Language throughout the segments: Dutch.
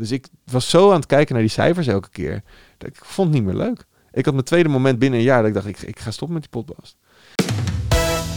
Dus ik was zo aan het kijken naar die cijfers elke keer. Dat ik vond het niet meer leuk. Ik had mijn tweede moment binnen een jaar dat ik dacht, ik, ik ga stoppen met die podcast.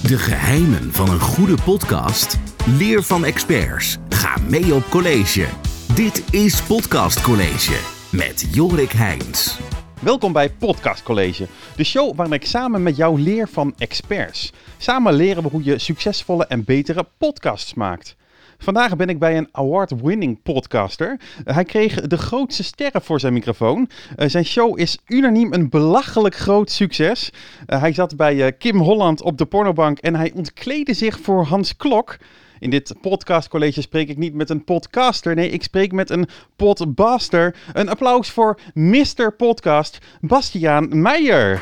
De geheimen van een goede podcast. Leer van experts. Ga mee op college. Dit is Podcast College met Jorik Heijns. Welkom bij Podcast College, de show waarin ik samen met jou leer van experts. Samen leren we hoe je succesvolle en betere podcasts maakt. Vandaag ben ik bij een award-winning podcaster. hij kreeg de grootste sterren voor zijn microfoon. Uh, zijn show is unaniem een belachelijk groot succes. Uh, hij zat bij uh, Kim Holland op de pornobank en hij ontkleedde zich voor Hans Klok. In dit podcastcollege spreek ik niet met een podcaster. Nee, ik spreek met een podbaster. Een applaus voor Mr. Podcast, Bastiaan Meijer.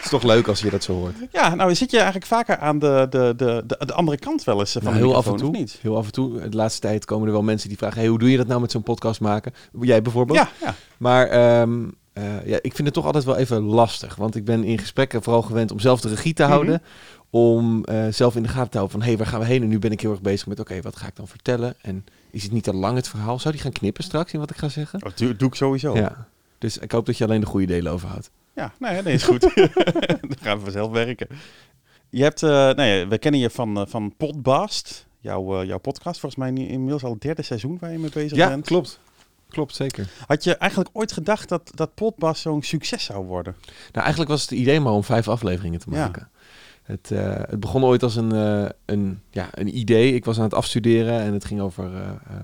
Het is toch leuk als je dat zo hoort. Ja, nou zit je eigenlijk vaker aan de, de, de, de, de andere kant wel eens van nou, de heel af en toe. niet? Heel af en toe. De laatste tijd komen er wel mensen die vragen: hey, hoe doe je dat nou met zo'n podcast maken? Jij bijvoorbeeld. Ja, ja. Maar ehm, eh, ja, ik vind het toch altijd wel even lastig. Want ik ben in gesprekken vooral gewend om zelf de regie te houden. Om eh, zelf in de gaten te houden van hé, hey, waar gaan we heen? En nu ben ik heel erg bezig met oké, wat ga ik dan vertellen? En is het niet te lang het verhaal? Zou die gaan knippen straks in wat ik ga zeggen? Dat doe, doe ik sowieso. Ja, Ja. Dus ik hoop dat je alleen de goede delen overhoudt. Ja nee, nee, is goed. Dan gaan we vanzelf werken. Je hebt, eh, nee, we kennen je van, eh, van Podbast. Jouw, eh, jouw podcast, volgens mij inmiddels al het derde seizoen waar je mee bezig Ja, bent. klopt. Klopt, zeker. Had je eigenlijk ooit gedacht dat, dat Podbast zo'n succes zou worden? Nou, eigenlijk was het idee maar om vijf afleveringen te Ja. maken. Het, eh, het begon ooit als een, eh, een, ja, een idee. Ik was aan het afstuderen en het ging over eh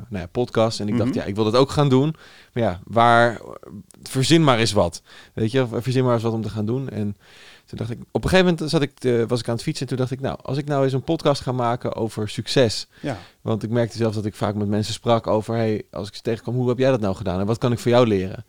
nou ja, podcasts. En ik dacht, Mhm. ja, ik wil dat ook gaan doen. Maar ja, waar, verzin maar eens wat. Weet je, verzin maar eens wat om te gaan doen. En toen dacht ik, op een gegeven moment zat ik, was ik aan het fietsen. En toen dacht ik, nou, als ik nou eens een podcast ga maken over succes. Ja. Want ik merkte zelf dat ik vaak met mensen sprak over, hey, als ik ze tegenkwam, hoe heb jij dat nou gedaan? En wat kan ik voor jou leren?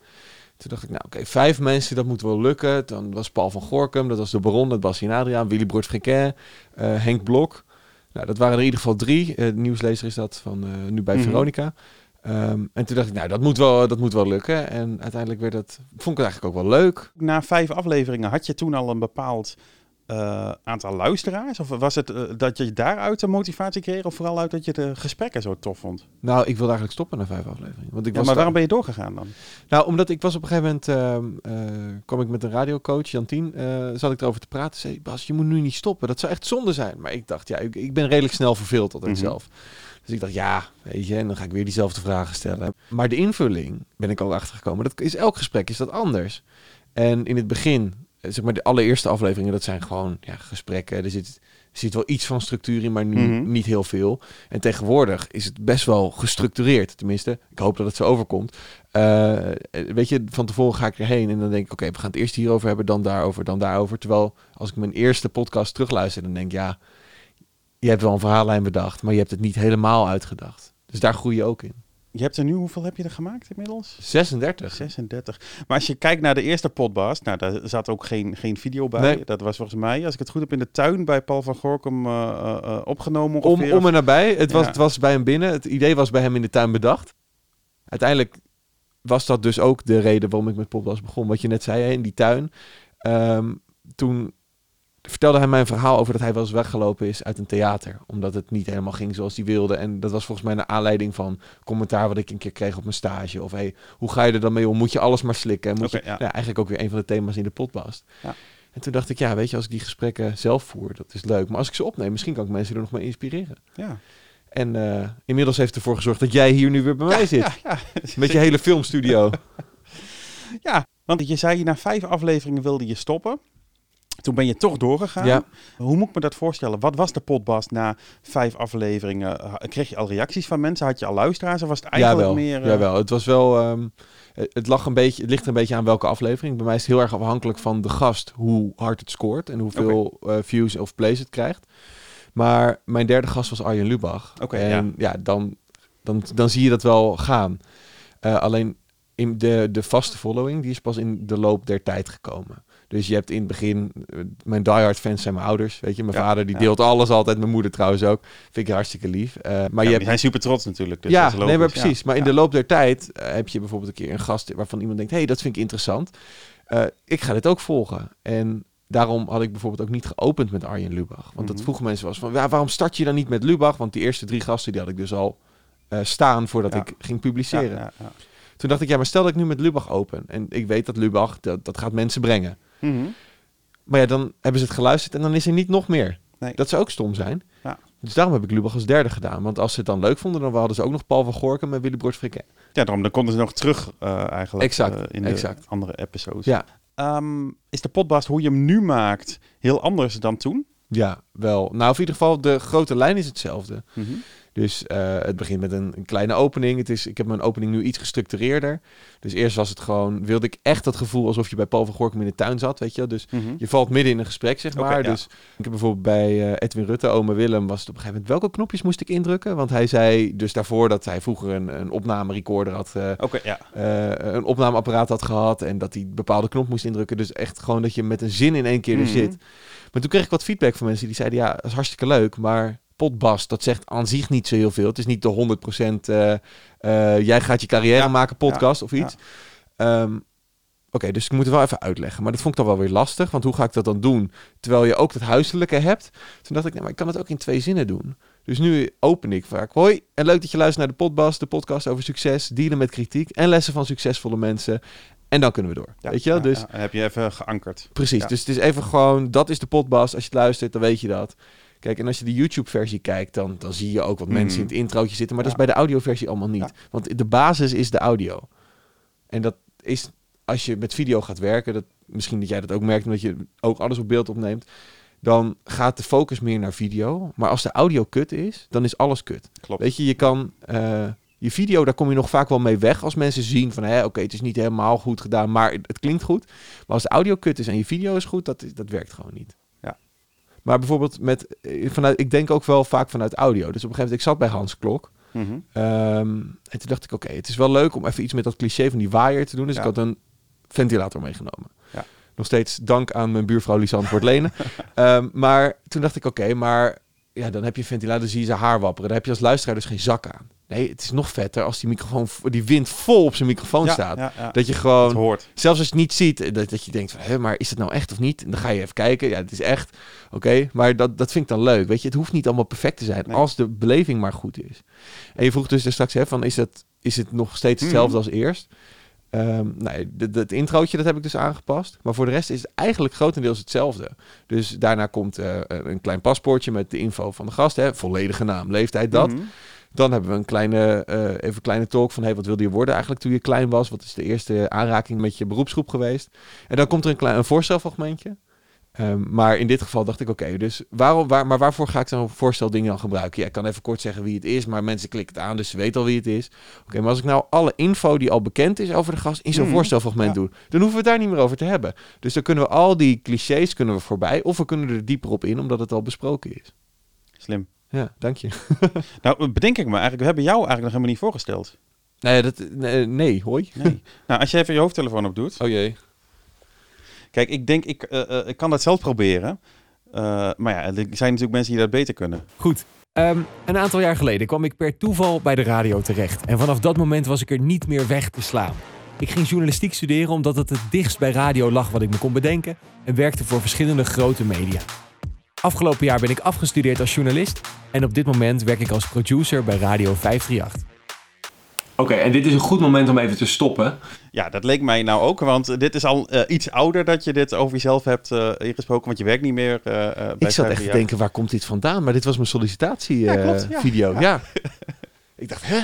Toen dacht ik, nou oké, vijf mensen, dat moet wel lukken. Dan was Paul van Gorkum, dat was de Baron, dat en Adriaan, Willy Broert Friquet, eh, Henk Blok. Nou, dat waren er in ieder geval drie. Eh, nieuwslezer is dat van eh, nu bij Mhm. Veronica. Ehm, en toen dacht ik, nou, dat moet, wel, dat moet wel lukken. En uiteindelijk werd dat, vond ik het eigenlijk ook wel leuk. Na vijf afleveringen had je toen al een bepaald eh, aantal luisteraars? Of was het eh, dat je daaruit de motivatie kreeg? Of vooral uit dat je de gesprekken zo tof vond? Nou, ik wilde eigenlijk stoppen na vijf afleveringen. Want ik Ja, was maar daar- waarom ben je doorgegaan dan? Nou, omdat ik was op een gegeven moment, eh, kwam ik met een radiocoach, Jantien, zat ik erover te praten. Zei, Bas, je moet nu niet stoppen. Dat zou echt zonde zijn. Maar ik dacht, ja, ik, ik ben redelijk snel verveeld altijd Mhm. zelf. Dus ik dacht, ja, weet je, en dan ga ik weer diezelfde vragen stellen. Maar de invulling, ben ik ook achtergekomen, dat is elk gesprek is dat anders. En in het begin, zeg maar de allereerste afleveringen, dat zijn gewoon ja, gesprekken. Er zit, er zit wel iets van structuur in, maar nu Mhm. niet heel veel. En tegenwoordig is het best wel gestructureerd. Tenminste, ik hoop dat het zo overkomt. Eh, weet je, van tevoren ga ik erheen en dan denk ik, oké, we gaan het eerst hierover hebben, dan daarover, dan daarover. Terwijl als ik mijn eerste podcast terugluister, dan denk ik, ja, je hebt wel een verhaallijn bedacht, maar je hebt het niet helemaal uitgedacht. Dus daar groei je ook in. Je hebt er nu, hoeveel heb je er gemaakt inmiddels? 36. 36. Maar als je kijkt naar de eerste podcast, nou daar zat ook geen, geen video bij. Nee. Dat was volgens mij, als ik het goed heb, in de tuin bij Paul van Gorkum eh, eh, eh, opgenomen. Om, ongeveer. om en nabij. Het was, Ja. het was bij hem binnen. Het idee was bij hem in de tuin bedacht. Uiteindelijk was dat dus ook de reden waarom ik met podcast begon. Wat je net zei, hè, in die tuin. Ehm, toen vertelde hij mij een verhaal over dat hij wel eens weggelopen is uit een theater. Omdat het niet helemaal ging zoals hij wilde. En dat was volgens mij naar aanleiding van commentaar wat ik een keer kreeg op mijn stage. Of hey, hoe ga je er dan mee om? Moet je alles maar slikken? Moet je, ja. nou, eigenlijk ook weer een van de thema's in de podcast. Ja. En toen dacht ik, ja, weet je, als ik die gesprekken zelf voer, dat is leuk. Maar als ik ze opneem, misschien kan ik mensen er nog mee inspireren. Ja. En eh, inmiddels heeft ervoor gezorgd dat jij hier nu weer bij mij zit. Met je hele filmstudio. ja, want je zei na vijf afleveringen wilde je stoppen. Toen ben je toch doorgegaan. Ja. Hoe moet ik me dat voorstellen? Wat was de podcast na vijf afleveringen? Kreeg je al reacties van mensen? Had je al luisteraars? Of was het eigenlijk jawel, meer... eh, jawel. Het was wel. ehm, het lag een beetje. Het ligt een beetje aan welke aflevering. Bij mij is het heel erg afhankelijk van de gast hoe hard het scoort en hoeveel eh, views of plays het krijgt. Maar mijn derde gast was Arjen Lubach. Oké, en ja, dan, dan, dan zie je dat wel gaan. Eh, alleen in de, de vaste following die is pas in de loop der tijd gekomen. Dus je hebt in het begin, eh, mijn diehard fans zijn mijn ouders, weet je. Mijn Ja, vader die ja. deelt alles altijd, mijn moeder trouwens ook. Vind ik hartstikke lief. Eh, maar Ja, je hebt zijn super trots natuurlijk. Dus ja, is nee, maar precies. Maar in de loop der tijd eh, heb je bijvoorbeeld een keer een gast waarvan iemand denkt: hé, hey, dat vind ik interessant. Ik ga dit ook volgen. En daarom had ik bijvoorbeeld ook niet geopend met Arjen Lubach. Want dat Mhm. vroegen mensen eens van, ja, waarom start je dan niet met Lubach? Want die eerste drie gasten, die had ik dus al staan voordat ik ging publiceren. Ja, ja, ja. Toen dacht ik, ja, maar stel dat ik nu met Lubach open. En ik weet dat Lubach, dat, dat gaat mensen brengen. Mhm. Maar ja, dan hebben ze het geluisterd en dan is er niet nog meer. Nee. Dat zou ook stom zijn. Ja. Dus daarom heb ik Lubach als derde gedaan. Want als ze het dan leuk vonden, dan hadden ze ook nog Paul van Gorkum en Willy Frikke. Ja, daarom dan konden ze nog terug eh, eigenlijk Exact, eh, in de exact. andere episodes. Ja. Ehm, is de podcast hoe je hem nu maakt heel anders dan toen? Ja, wel. Nou, in ieder geval, de grote lijn is hetzelfde. Mhm. Dus eh, het begint met een, een kleine opening. Het is, ik heb mijn opening nu iets gestructureerder. Dus eerst was het gewoon, wilde ik echt dat gevoel alsof je bij Paul van Gorkum in de tuin zat, weet je. Dus Mhm. je valt midden in een gesprek, zeg maar. ja. Dus ik heb bijvoorbeeld bij eh, Edwin Rutte, oma Willem, was het op een gegeven moment, welke knopjes moest ik indrukken? Want hij zei dus daarvoor dat hij vroeger een, een opnamerecorder had, eh, Oké, ja. een opnameapparaat had gehad en dat hij bepaalde knop moest indrukken. Dus echt gewoon dat je met een zin in één keer er Mhm. zit. Maar toen kreeg ik wat feedback van mensen die zeiden, ja, dat is hartstikke leuk, maar potbast, dat zegt aan zich niet zo heel veel. Het is niet de 100% eh eh jij gaat je carrière Ja, maken podcast ja, of iets. Ehm, Oké, dus ik moet het wel even uitleggen. Maar dat vond ik dan wel weer lastig, want hoe ga ik dat dan doen? Terwijl je ook het huiselijke hebt. Toen dacht ik, nee, maar ik kan het ook in twee zinnen doen. Dus nu open ik vaak. Hoi, en leuk dat je luistert naar de Podbast, de podcast over succes, dealen met kritiek en lessen van succesvolle mensen. En dan kunnen we door. Ja, Weet je wel? ja, Dus ja. Heb je even geankerd. Precies, dus het is even gewoon, dat is de potbas. Als je het luistert, dan weet je dat. Kijk, en als je de YouTube-versie kijkt, dan, dan zie je ook wat Mhm. mensen in het introotje zitten. Maar Ja. dat is bij de audioversie allemaal niet. Ja. Want de basis is de audio. En dat is, als je met video gaat werken, dat, misschien dat jij dat ook merkt, omdat je ook alles op beeld opneemt, dan gaat de focus meer naar video. Maar als de audio kut is, dan is alles kut. Klopt. Weet je, je kan... eh, je video, daar kom je nog vaak wel mee weg als mensen zien van, oké, het is niet helemaal goed gedaan, maar het, het klinkt goed. Maar als de audio kut is en je video is goed, dat, dat werkt gewoon niet. Maar bijvoorbeeld met, eh, vanuit, ik denk ook wel vaak vanuit audio. Dus op een gegeven moment, ik zat bij Hans Klok. Mhm. ehm, en toen dacht ik, oké, het is wel leuk om even iets met dat cliché van die waaier te doen. Dus Ja. ik had een ventilator meegenomen. Ja. Nog steeds dank aan mijn buurvrouw Lisanne voor het lenen. Ehm, maar toen dacht ik, oké, maar ja, dan heb je ventilator, dan zie je zijn haar wapperen. Dan heb je als luisteraar dus geen zak aan. Nee, het is nog vetter als die microfoon, die wind vol op zijn microfoon Ja, staat. ja, ja. Dat je gewoon, hoort. zelfs als je het niet ziet, eh, dat, dat je denkt van, hé, maar is het nou echt of niet? En dan ga je even kijken, ja, het is echt. Oké, maar dat, dat vind ik dan leuk. Weet je, het hoeft niet allemaal perfect te zijn, Nee. als de beleving maar goed is. En je vroeg dus er straks, hè, van, is het, is het nog steeds hetzelfde Mhm. als eerst? Ehm nee, het introotje, dat heb ik dus aangepast. Maar voor de rest is het eigenlijk grotendeels hetzelfde. Dus daarna komt eh, een klein paspoortje met de info van de gast. Hè, volledige naam, leeftijd, dat. Mhm. Dan hebben we een kleine, eh, even een kleine talk van... Hey, wat wilde je worden eigenlijk toen je klein was? Wat is de eerste aanraking met je beroepsgroep geweest? En dan komt er een klein een voorstelfragmentje. Ehm, maar in dit geval dacht ik, oké, dus waarom, waar, maar waarvoor ga ik zo'n voorstelding dan gebruiken? Ja, ik kan even kort zeggen wie het is, maar mensen klikken het aan, dus ze weten al wie het is. Oké, maar als ik nou alle info die al bekend is over de gast in zo'n Mhm, voorstelfragment ja. doe, dan hoeven we het daar niet meer over te hebben. Dus dan kunnen we al die clichés kunnen we voorbij, of we kunnen er dieper op in, omdat het al besproken is. Slim. Ja, dank je. Nou, bedenk ik me eigenlijk, we hebben jou eigenlijk nog helemaal niet voorgesteld. Nee, dat, nee, nee hoi. Nee. nou, als je even je hoofdtelefoon op doet. Oh jee. Kijk, ik denk, ik, eh, eh, ik kan dat zelf proberen. Eh, maar ja, er zijn natuurlijk mensen die dat beter kunnen. Goed. Ehm, een aantal jaar geleden kwam ik per toeval bij de radio terecht. En vanaf dat moment was ik er niet meer weg te slaan. Ik ging journalistiek studeren omdat het het dichtst bij radio lag wat ik me kon bedenken. En werkte voor verschillende grote media. Afgelopen jaar ben ik afgestudeerd als journalist. En op dit moment werk ik als producer bij Radio 538. Oké, en dit is een goed moment om even te stoppen. Ja, dat leek mij nou ook, want dit is al eh, iets ouder dat je dit over jezelf hebt eh, ingesproken, want je werkt niet meer eh, eh, bij Ik zat echt te 538. denken, waar komt dit vandaan? Maar dit was mijn sollicitatievideo. Ja, ja. video. ja. ik dacht, hè?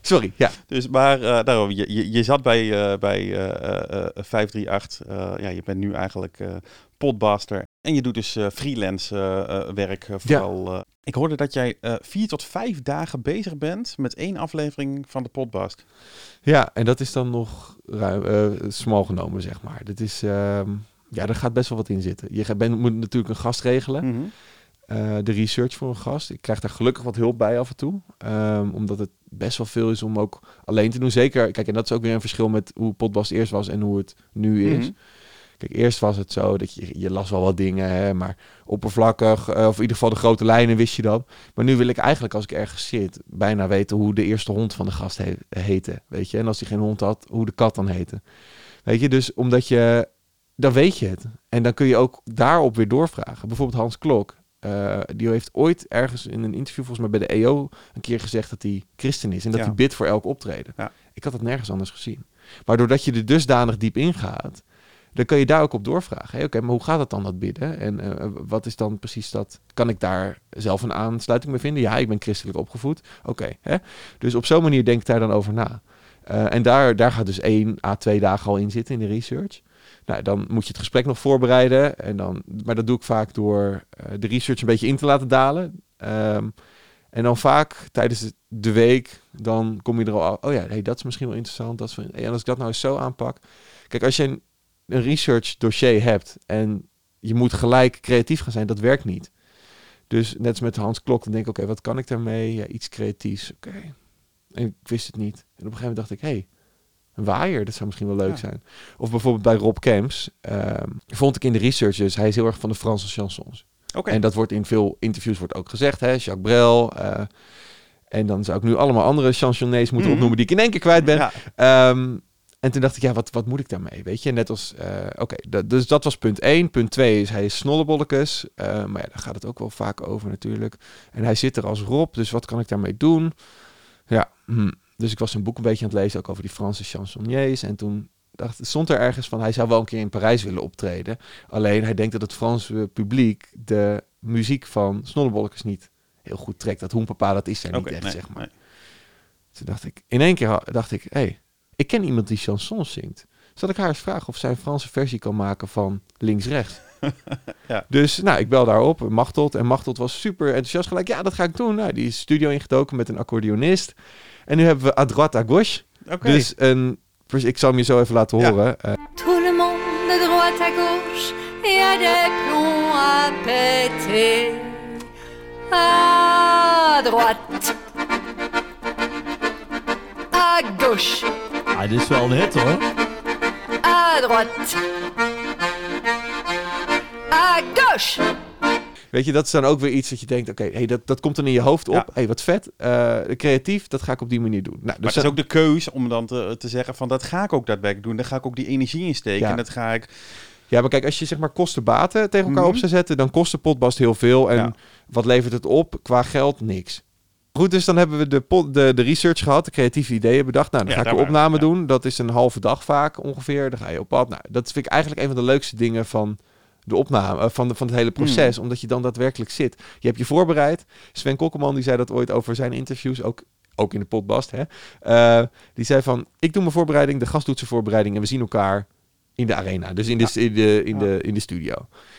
Sorry, ja. Dus, maar eh, daarom, je, je, je zat bij, eh, bij eh, eh, 538. eh, ja, je bent nu eigenlijk eh podbaster. En je doet dus eh, freelance eh, eh, werk vooral. eh. ik hoorde dat jij vier tot vijf dagen bezig bent met één aflevering van de podbast. Ja, en dat is dan nog ruim, smal genomen, zeg maar. Dit is, ehm, ja, er gaat best wel wat in zitten. Je bent, moet natuurlijk een gast regelen. Mhm. De research voor een gast. Ik krijg daar gelukkig wat hulp bij af en toe. Ehm, omdat het best wel veel is om ook alleen te doen. Zeker, kijk, en dat is ook weer een verschil met hoe Podbast eerst was en hoe het nu is. Mhm. Kijk, eerst was het zo dat je, je las wel wat dingen, hè, maar oppervlakkig, eh, of in ieder geval de grote lijnen wist je dan. Maar nu wil ik eigenlijk, als ik ergens zit, bijna weten hoe de eerste hond van de gast he- heette, weet je. En als hij geen hond had, hoe de kat dan heette. Weet je, dus omdat je dan weet je het. En dan kun je ook daarop weer doorvragen. Bijvoorbeeld Hans Klok. eh, die heeft ooit ergens in een interview, volgens mij bij de EO, een keer gezegd dat hij christen is. En dat Ja. hij bidt voor elk optreden. Ja. Ik had dat nergens anders gezien. Maar doordat je er dusdanig diep ingaat, dan kan je daar ook op doorvragen. Oké, maar hoe gaat het dan, dat bidden? En eh, wat is dan precies dat? Kan ik daar zelf een aansluiting mee vinden? Ja, ik ben christelijk opgevoed. Oké? Dus op zo'n manier denk ik daar dan over na. Eh, en daar, daar gaat dus één à twee dagen al in zitten in de research. Nou, dan moet je het gesprek nog voorbereiden. En dan, maar dat doe ik vaak door eh, de research een beetje in te laten dalen. Ehm, en dan vaak tijdens de- week, dan kom je er al... Oh ja, hey, dat is misschien wel interessant. Dat is en als ik dat nou eens zo aanpak... Kijk, als je een, een research dossier hebt en je moet gelijk creatief gaan zijn, dat werkt niet. Dus net als met Hans Klok, dan denk ik, oké, wat kan ik daarmee? Ja, iets creatiefs, oké. En ik wist het niet. En op een gegeven moment dacht ik, hé, hey, een waaier, dat zou misschien wel leuk Ja. zijn. Of bijvoorbeeld bij Rob Camps, ehm, vond ik in de research dus, hij is heel erg van de Franse chansons. Oké. En dat wordt in veel interviews wordt ook gezegd, hè, Jacques Brel. eh, en dan zou ik nu allemaal andere chansonnees moeten Mhm. opnoemen die ik in één keer kwijt ben. Ja. Ehm, en toen dacht ik, ja, wat, wat moet ik daarmee? Weet je, net als, eh, oké, dat- dus dat was punt 1. Punt 2 is, hij is snollebollekes. Eh, maar ja, daar gaat het ook wel vaak over natuurlijk. En hij zit er als Rob, dus wat kan ik daarmee doen? Ja, hm. dus ik was een boek een beetje aan het lezen, ook over die Franse chansonniers. En toen dacht, stond er ergens van, hij zou wel een keer in Parijs willen optreden. Alleen, hij denkt dat het Franse publiek de muziek van snollebollekes niet heel goed trekt. Dat Hoenpapa, dat is er niet Oké, echt, nee, zeg maar. nee. Toen dacht ik, in één keer dacht ik, hé, hey, ik ken iemand die chansons zingt. Zal ik haar eens vragen of zij een Franse versie kan maken van links-rechts? Ja. Dus nou, ik bel daarop, Machteld. En Machteld was super enthousiast gelijk. Ja, dat ga ik doen. Nou, die is studio ingedoken met een accordeonist. En nu hebben we à droite à gauche. Oké. Dus een, ik zal hem je zo even laten Ja. horen. Eh, Tout le monde de droite à gauche et a des plombs à péter. À droite. À gauche. Ah, dit is wel een hit hoor. À droite. À gauche. weet je, dat is dan ook weer iets dat je denkt, oké, hey, dat, dat komt dan in je hoofd op. Ja. hey, wat vet. Eh, creatief, dat ga ik op die manier doen. Nou, Maar dus het is ook de keus om dan te, te zeggen van dat ga ik ook daadwerkelijk doen. Daar ga ik ook die energie in steken. Ja. En dat ga ik... Ja, maar kijk, als je zeg maar kosten-baten tegen elkaar Mhm. op zou zetten, dan kost de potbast heel veel. En Ja. wat levert het op? Qua geld, niks. Goed, dus dan hebben we de, de, de research gehad, de creatieve ideeën bedacht. Nou, dan Ja, ga ik de opname ja. doen. Dat is een halve dag vaak ongeveer. Dan ga je op pad. Nou, dat vind ik eigenlijk een van de leukste dingen van de opname, eh, van, de, van het hele proces. Omdat je dan daadwerkelijk zit. Je hebt je voorbereid. Sven Kokkelman die zei dat ooit over zijn interviews, ook, ook in de potbast. Hè? Eh, die zei van, ik doe mijn voorbereiding, de gast doet zijn voorbereiding en we zien elkaar in de arena. Dus in de, in de, in de, in de studio.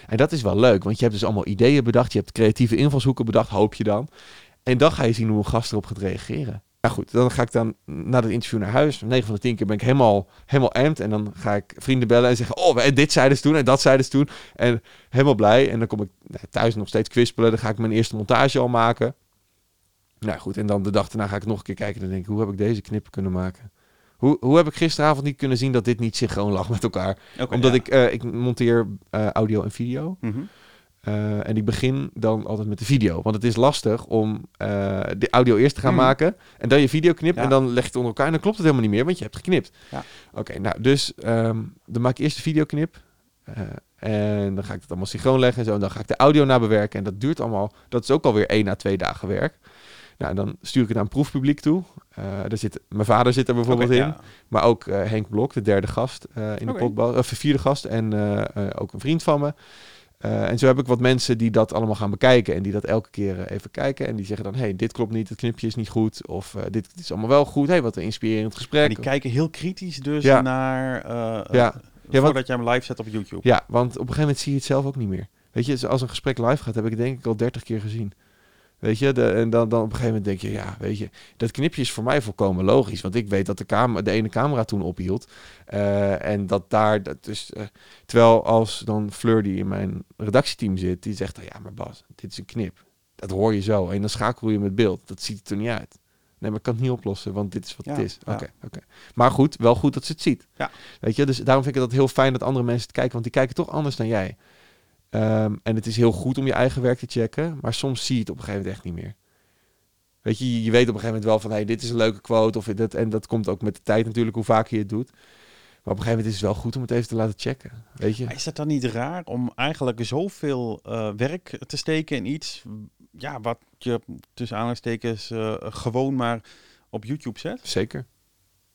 En dat is wel leuk, want je hebt dus allemaal ideeën bedacht. Je hebt creatieve invalshoeken bedacht, hoop je dan. En dan ga je zien hoe een gast erop gaat reageren. Ja goed, dan ga ik dan na het interview naar huis. 9 van de 10 keer ben ik helemaal, helemaal amped. En dan ga ik vrienden bellen en zeggen... Oh, en dit zeiden ze toen en dat zeiden ze toen. En helemaal blij. En dan kom ik thuis nog steeds kwispelen. Dan ga ik mijn eerste montage al maken. Nou goed, en dan de dag daarna ga ik nog een keer kijken. En dan denk ik, hoe heb ik deze knippen kunnen maken? Hoe, hoe heb ik gisteravond niet kunnen zien dat dit niet synchroon lag met elkaar? Omdat ja. ik, eh, ik monteer eh, audio en video. Mhm. Eh, en ik begin dan altijd met de video. Want het is lastig om eh, de audio eerst te gaan Mhm. maken. En dan je video knipt. Ja. En dan leg je het onder elkaar. En dan klopt het helemaal niet meer. Want je hebt geknipt. Ja. Oké, nou dus ehm, dan maak ik eerst de videoknip. Eh, en dan ga ik het allemaal synchroon leggen. En, zo, en dan ga ik de audio nabewerken. En dat duurt allemaal. Dat is ook alweer één à twee dagen werk. Nou, dan stuur ik het aan een proefpubliek toe. Daar zit, mijn vader zit er bijvoorbeeld in. ja. Maar ook Henk Blok, de derde gast in de potbal, of de vierde gast. En ook een vriend van me. Eh, en zo heb ik wat mensen die dat allemaal gaan bekijken. En die dat elke keer eh, even kijken. En die zeggen dan, hey, dit klopt niet, het knipje is niet goed. Of eh, dit is allemaal wel goed. hey, wat een inspirerend En gesprek. die kijken heel kritisch dus Ja. naar... Ja. want- voordat je hem live zet op YouTube. Ja, want op een gegeven moment zie je het zelf ook niet meer. Weet je, als een gesprek live gaat, heb ik het denk ik al dertig keer gezien. Weet je, de, en dan, dan op een gegeven moment denk je, ja, weet je, dat knipje is voor mij volkomen logisch. Want ik weet dat de, camera, de ene camera toen ophield. Eh, en dat daar, dat dus, eh, terwijl als dan Fleur die in mijn redactieteam zit, die zegt, dan, ja, maar Bas, dit is een knip. Dat hoor je zo. En dan schakel je met beeld. Dat ziet er niet uit. Nee, maar ik kan het niet oplossen, want dit is wat Ja, het is. ja. Oké, oké. Maar goed, wel goed dat ze het ziet. Ja. Weet je, dus daarom vind ik het heel fijn dat andere mensen het kijken, want die kijken toch anders dan jij. Ehm, en het is heel goed om je eigen werk te checken, maar soms zie je het op een gegeven moment echt niet meer. Weet je, je weet op een gegeven moment wel van, hey, dit is een leuke quote, of dit, en dat komt ook met de tijd natuurlijk, hoe vaker je het doet. Maar op een gegeven moment is het wel goed om het even te laten checken. Weet je? Maar is dat dan niet raar om eigenlijk zoveel eh, werk te steken in iets, ja, wat je tussen aanhalingstekens eh, gewoon maar op YouTube zet? Zeker.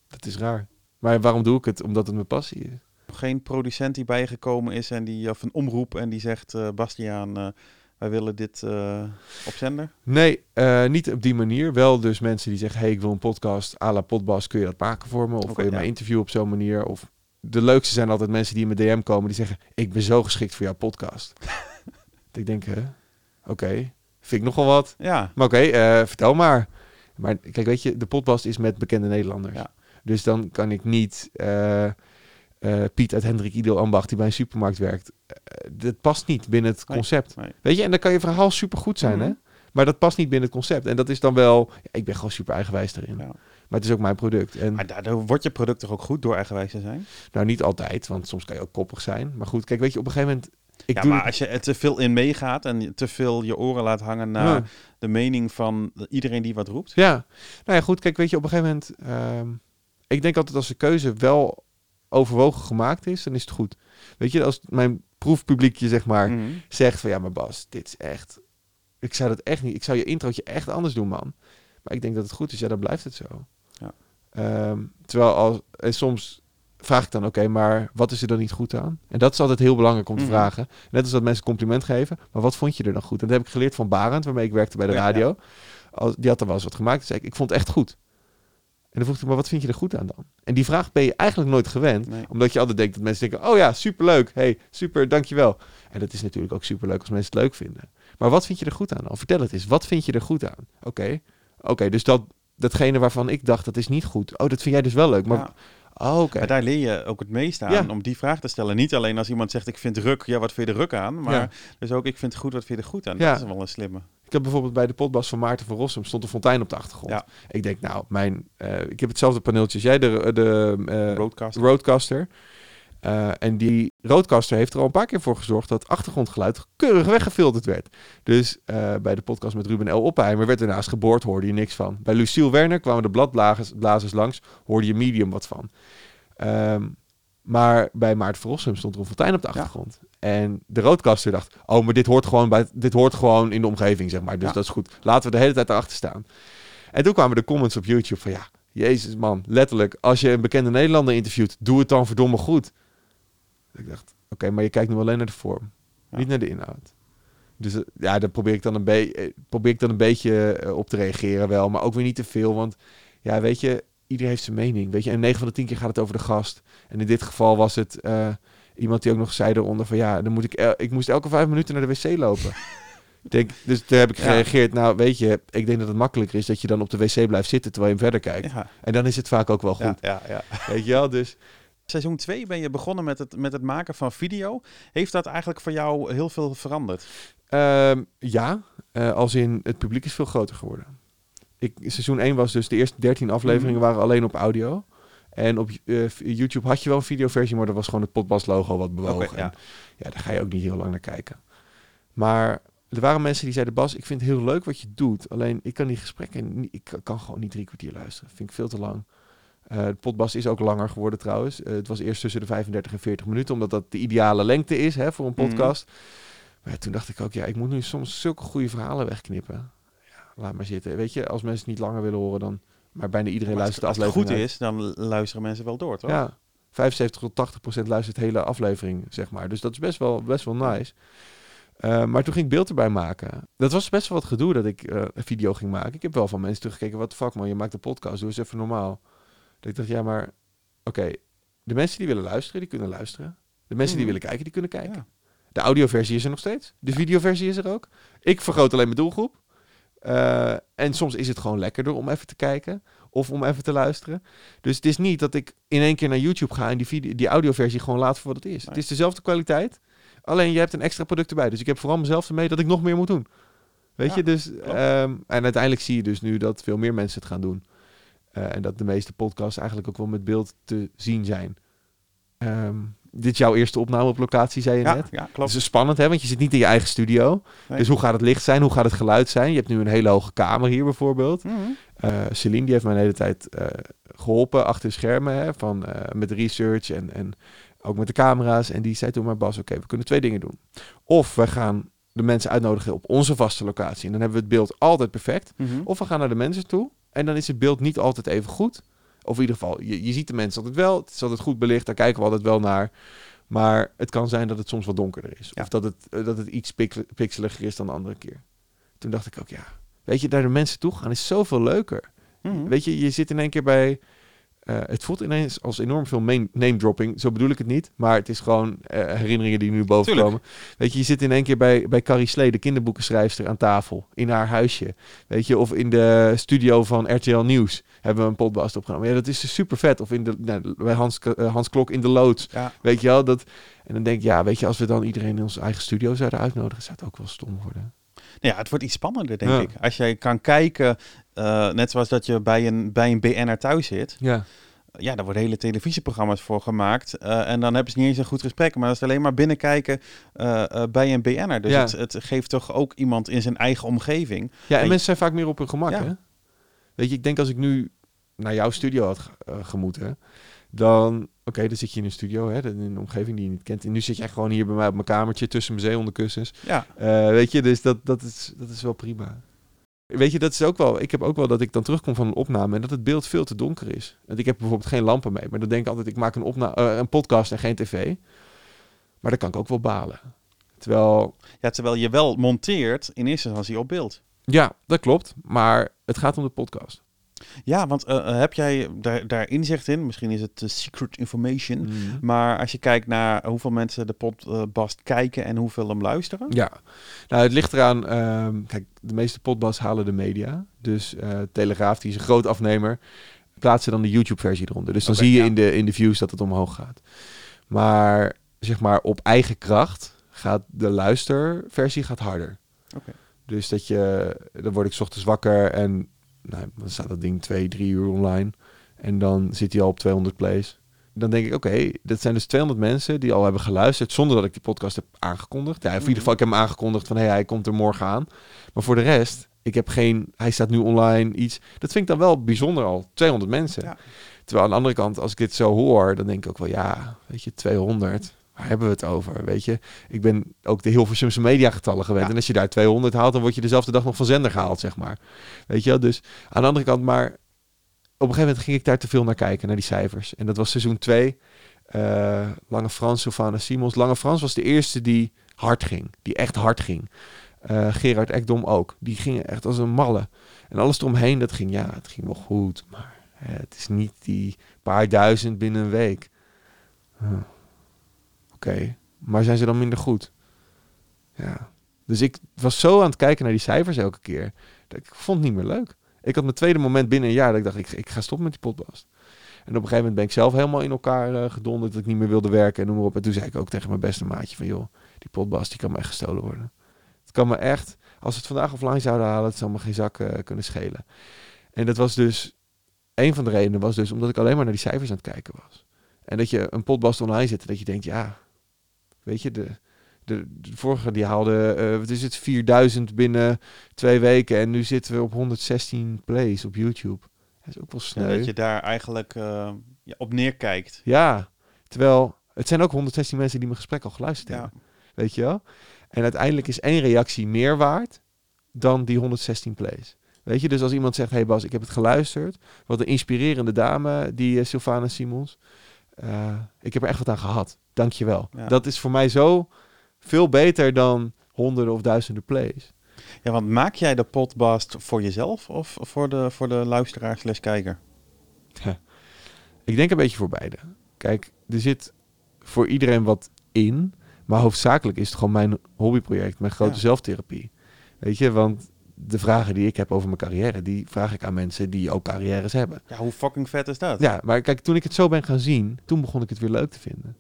Dat is raar. Maar waarom doe ik het? Omdat het mijn passie is. Geen producent die bij je gekomen is en die of een omroep en die zegt, eh Bastiaan, eh, wij willen dit eh, op zender. Nee, niet op die manier. Wel dus mensen die zeggen, hey, ik wil een podcast à la Podbas, kun je dat maken voor me? Of wil je ja. mij interviewen op zo'n manier? Of de leukste zijn altijd mensen die in mijn DM komen, die zeggen, ik ben zo geschikt voor jouw podcast. Ik denk, oké, vind ik nogal wat. Ja, Maar oké, vertel maar. Maar kijk, weet je, de podcast is met bekende Nederlanders. Ja. Dus dan kan ik niet eh, Piet uit Hendrik Ido Ambacht die bij een supermarkt werkt. Eh, dat past niet binnen het concept. nee. Weet je, en dan kan je verhaal supergoed zijn, Mhm. hè? Maar dat past niet binnen het concept. En dat is dan wel... Ja, ik ben gewoon super eigenwijs erin. Ja. Maar het is ook mijn product. En maar daardoor wordt je product toch ook goed door eigenwijs te zijn? nou, niet altijd, want soms kan je ook koppig zijn. Maar goed, kijk, weet je, op een gegeven moment... Ik ja, doe maar als je er te veel in meegaat en te veel je oren laat hangen naar Ja. de mening van iedereen die wat roept. Ja, nou ja, goed. Kijk, weet je, op een gegeven moment... ehm, ik denk altijd als de keuze wel overwogen gemaakt is, dan is het goed. Weet je, als mijn proefpubliekje, zeg maar, Mhm. zegt van... Ja, maar Bas, dit is echt... Ik zou dat echt niet... Ik zou je introotje echt anders doen, man. Maar ik denk dat het goed is. Ja, dan blijft het zo. Ja. Ehm, terwijl als... En soms vraag ik dan, oké, maar wat is er dan niet goed aan? En dat is altijd heel belangrijk om te Mhm. vragen. Net als dat mensen compliment geven. Maar wat vond je er dan goed? En dat heb ik geleerd van Barend, waarmee ik werkte bij de Ja, radio. Als, die had dan wel eens wat gemaakt. Zei ik, ik vond het echt goed. En dan vroeg ik, maar wat vind je er goed aan dan? En die vraag ben je eigenlijk nooit gewend. Nee. Omdat je altijd denkt dat mensen denken, oh ja, superleuk. hey, super, dankjewel. En dat is natuurlijk ook superleuk als mensen het leuk vinden. Maar wat vind je er goed aan dan? Vertel het eens. Wat vind je er goed aan? Oké, oké, dus dat, datgene waarvan ik dacht, dat is niet goed. Oh, dat vind jij dus wel leuk. Maar, Ja. Oh, oké. Maar daar leer je ook het meest aan Ja. om die vraag te stellen. Niet alleen als iemand zegt ik vind ruk, ja wat vind je er ruk aan? Maar Ja. dus ook ik vind het goed, wat vind je er goed aan? Dat is wel een slimme. Ik heb bijvoorbeeld bij de potbas van Maarten van Rossum stond een fontein op de achtergrond. Ja. Ik denk, nou, mijn, eh, ik heb hetzelfde paneeltje als jij, de, de eh. Roadcaster. Eh, en die Roadcaster heeft er al een paar keer voor gezorgd dat achtergrondgeluid keurig weggefilterd werd. Dus eh, bij de podcast met Ruben L. Opheimer werd ernaast geboord, hoorde je niks van. Bij Lucille Werner kwamen de bladblazers blazers langs, hoorde je medium wat van. Ehm, maar bij Maarten van Rossum stond er een fontein op de achtergrond. En de Roadcaster dacht, oh, maar dit hoort gewoon, bij, dit hoort gewoon in de omgeving, zeg maar. Dus Ja. dat is goed. Laten we de hele tijd erachter staan. En toen kwamen de comments op YouTube van, ja, jezus man, letterlijk, als je een bekende Nederlander interviewt, doe het dan verdomme goed. Ik dacht, oké, maar je kijkt nu alleen naar de vorm, Ja. niet naar de inhoud. Dus eh, ja, daar probeer ik dan een, be- eh, probeer ik dan een beetje eh, op te reageren wel, maar ook weer niet te veel, want ja, weet je, iedereen heeft zijn mening, weet je. En 9 van de 10 keer gaat het over de gast. En in dit geval was het iemand die ook nog zei eronder van, ja, dan moet ik, el- ik moest elke vijf minuten naar de wc lopen. Denk, dus daar heb ik Ja. gereageerd. Nou, weet je, ik denk dat het makkelijker is dat je dan op de wc blijft zitten terwijl je hem verder kijkt. Ja, En dan is het vaak ook wel goed. ja. Weet je wel? Dus Seizoen 2 ben je begonnen met het, met het maken van video. Heeft dat eigenlijk voor jou heel veel veranderd? Ehm, ja, eh, als in het publiek is veel groter geworden. Ik, seizoen 1 was dus de eerste 13 afleveringen Mhm. waren alleen op audio. En op eh, YouTube had je wel een videoversie, maar dat was gewoon het Potbas logo wat bewogen. Ja. Ja, daar ga je ook niet heel lang naar kijken. Maar er waren mensen die zeiden, Bas, ik vind het heel leuk wat je doet. Alleen ik kan die gesprekken, ik kan gewoon niet drie kwartier luisteren. Vind ik veel te lang. Eh de potbas is ook langer geworden trouwens. Eh, het was eerst tussen de 35 en 40 minuten, omdat dat de ideale lengte is hè, voor een Mhm. podcast. Maar ja, toen dacht ik ook, ja, ik moet nu soms zulke goede verhalen wegknippen. Ja, laat maar zitten. Weet je, als mensen het niet langer willen horen, dan... Maar bijna iedereen Maar luistert de als het goed aflevering is, dan luisteren mensen wel door, toch? Ja, 75 tot 80 procent luistert de hele aflevering, zeg maar. Dus dat is best wel, best wel nice. Eh, maar toen ging ik beeld erbij maken. Dat was best wel wat gedoe dat ik een video ging maken. Ik heb wel van mensen teruggekeken, wat de fuck man, je maakt een podcast, doe eens even normaal. Dat ik dacht, ja maar, oké, de mensen die willen luisteren, die kunnen luisteren. De mensen die Mhm. willen kijken, die kunnen kijken. Ja. De audioversie is er nog steeds. De videoversie is er ook. Ik vergroot alleen mijn doelgroep. Eh, en soms is het gewoon lekkerder om even te kijken of om even te luisteren. Dus het is niet dat ik in één keer naar YouTube ga en die, video, die audioversie gewoon laat voor wat het is. Nee. Het is dezelfde kwaliteit, alleen je hebt een extra product erbij. Dus ik heb vooral mezelf ermee dat ik nog meer moet doen. Weet Ja, je, dus ehm, en uiteindelijk zie je dus nu dat veel meer mensen het gaan doen. Eh, en dat de meeste podcasts eigenlijk ook wel met beeld te zien zijn. Ehm, dit is jouw eerste opname op locatie, zei je Ja, net. ja, klopt. is spannend, hè? Want je zit niet in je eigen studio. Nee. Dus hoe gaat het licht zijn? Hoe gaat het geluid zijn? Je hebt nu een hele hoge kamer hier bijvoorbeeld. Mhm. Eh, Celine die heeft mij de hele tijd eh, geholpen achter de schermen hè, van, met research en, en ook met de camera's. En die zei toen maar Bas, oké, we kunnen twee dingen doen. Of we gaan de mensen uitnodigen op onze vaste locatie. En dan hebben we het beeld altijd perfect. Mhm. Of we gaan naar de mensen toe. En dan is het beeld niet altijd even goed. Of in ieder geval, je, je ziet de mensen altijd wel. Het is altijd goed belicht. Daar kijken we altijd wel naar. Maar het kan zijn dat het soms wat donkerder is. Ja. Of dat het, eh, dat het iets pixeliger is dan de andere keer. Toen dacht ik ook, ja. Weet je, naar de mensen toe gaan is zoveel leuker. Mhm. Weet je, je zit in één keer bij... eh, het voelt ineens als enorm veel main- name dropping. Zo bedoel ik het niet. Maar het is gewoon eh, herinneringen die nu boven Tuurlijk. komen. Weet je, je zit in één keer bij, bij Carrie Slee, de kinderboekenschrijfster, aan tafel. In haar huisje. Weet je, of in de studio van RTL Nieuws hebben we een podcast opgenomen. Ja, dat is dus super vet. Of in de, nou, bij Hans, eh, Hans Klok in de loods. Ja. Weet je wel, dat... En dan denk ik, ja, weet je, als we dan iedereen in onze eigen studio zouden uitnodigen, zou het ook wel stom worden. Nou ja, het wordt iets spannender, denk Ja. ik. Als jij kan kijken, eh, net zoals dat je bij een, bij een BN'er thuis zit. Ja. Ja, daar worden hele televisieprogramma's voor gemaakt. eh, en dan hebben ze niet eens een goed gesprek. Maar dat is alleen maar binnenkijken eh, bij een BN'er. Dus Ja. het, het geeft toch ook iemand in zijn eigen omgeving. Ja, en En- mensen zijn vaak meer op hun gemak, Ja. hè? Weet je, ik denk als ik nu naar jouw studio had ge- gemoeten, dan... Oké, dan zit je in een studio, hè, in een omgeving die je niet kent. En nu zit je echt gewoon hier bij mij op mijn kamertje tussen mijn zeehondenkussens. Ja, weet je, dus dat, dat, is, dat is wel prima. Weet je, dat is ook wel... Ik heb ook wel dat ik dan terugkom van een opname en dat het beeld veel te donker is. Want ik heb bijvoorbeeld geen lampen mee. Maar dan denk ik altijd, ik maak een, opna eh, een podcast en geen tv. Maar dan kan ik ook wel balen. Terwijl, ja, terwijl je wel monteert in eerste instantie op beeld. ja, dat klopt. Maar het gaat om de podcast. Ja, want eh, eh, heb jij daar, daar inzicht in? Misschien is het eh, secret information. Maar als je kijkt naar hoeveel mensen de podcast kijken en hoeveel hem luisteren. Ja, nou het ligt eraan. ehm, kijk, de meeste podcasts halen de media. Dus Telegraaf, die is een groot afnemer, plaatsen dan de YouTube-versie eronder. Dus dan zie je ja. in, de, in de views dat het omhoog gaat. Maar zeg maar op eigen kracht gaat de luisterversie gaat harder. Oké. Dus dat je, dan word ik ochtends wakker en nou, dan staat dat ding twee, drie uur online. En dan zit hij al op 200 plays. Dan denk ik, oké, dat zijn dus 200 mensen die al hebben geluisterd zonder dat ik die podcast heb aangekondigd. Ja, of in ieder geval, ik heb hem aangekondigd van, hé, hij komt er morgen aan. Maar voor de rest, ik heb geen, hij staat nu online, iets. Dat vind ik dan wel bijzonder al, 200 mensen. Ja. Terwijl aan de andere kant, als ik dit zo hoor, dan denk ik ook wel, ja, weet je, 200. Waar hebben we het over, weet je? Ik ben ook de Hilversumse mediagetallen gewend. Ja. En als je daar 200 haalt, dan word je dezelfde dag nog van zender gehaald, zeg maar. Weet je wel? Dus aan de andere kant, maar op een gegeven moment ging ik daar te veel naar kijken, naar die cijfers. En dat was seizoen 2. Eh, Lange Frans, Sylvana Simons. Lange Frans was de eerste die hard ging. Die echt hard ging. Eh, Gerard Ekdom ook. Die gingen echt als een malle. En alles eromheen, dat ging, ja, het ging wel goed. Maar het is niet die paar duizend binnen een week. Huh. Oké, maar zijn ze dan minder goed? Ja. Dus ik was zo aan het kijken naar die cijfers elke keer. Dat ik vond het niet meer leuk. Ik had mijn tweede moment binnen een jaar dat ik dacht, ik, ik ga stoppen met die podcast. En op een gegeven moment ben ik zelf helemaal in elkaar eh, gedonderd dat ik niet meer wilde werken en noem maar op. En toen zei ik ook tegen mijn beste maatje van, joh, die podcast die kan me echt gestolen worden. Het kan me echt, als we het vandaag offline zouden halen, het zou me geen zak eh, kunnen schelen. En dat was dus, een van de redenen was dus omdat ik alleen maar naar die cijfers aan het kijken was. En dat je een podcast online zet en dat je denkt, ja, weet je, de, de, de vorige die haalde, eh, wat is het, 4000 binnen twee weken. En nu zitten we op 116 plays op YouTube. Dat is ook wel Ja, sneu. dat je daar eigenlijk eh, ja, op neerkijkt. Ja, terwijl het zijn ook 116 mensen die mijn gesprek al geluisterd Ja. hebben. Weet je wel? En uiteindelijk is één reactie meer waard dan die 116 plays. Weet je, dus als iemand zegt, hey Bas, ik heb het geluisterd. Wat een inspirerende dame, die uh, Sylvana Simons. Uh, ik heb er echt wat aan gehad. Dank je wel. Ja. Dat is voor mij zo veel beter dan honderden of duizenden plays. Ja, want maak jij de podcast voor jezelf of voor de, voor de luisteraar slash kijker? Ik denk een beetje voor beide. Kijk, er zit voor iedereen wat in. Maar hoofdzakelijk is het gewoon mijn hobbyproject, mijn grote Ja. zelftherapie. Weet je, want de vragen die ik heb over mijn carrière, die vraag ik aan mensen die ook carrières hebben. Ja, hoe fucking vet is dat? Ja, maar kijk, toen ik het zo ben gaan zien, toen begon ik het weer leuk te vinden.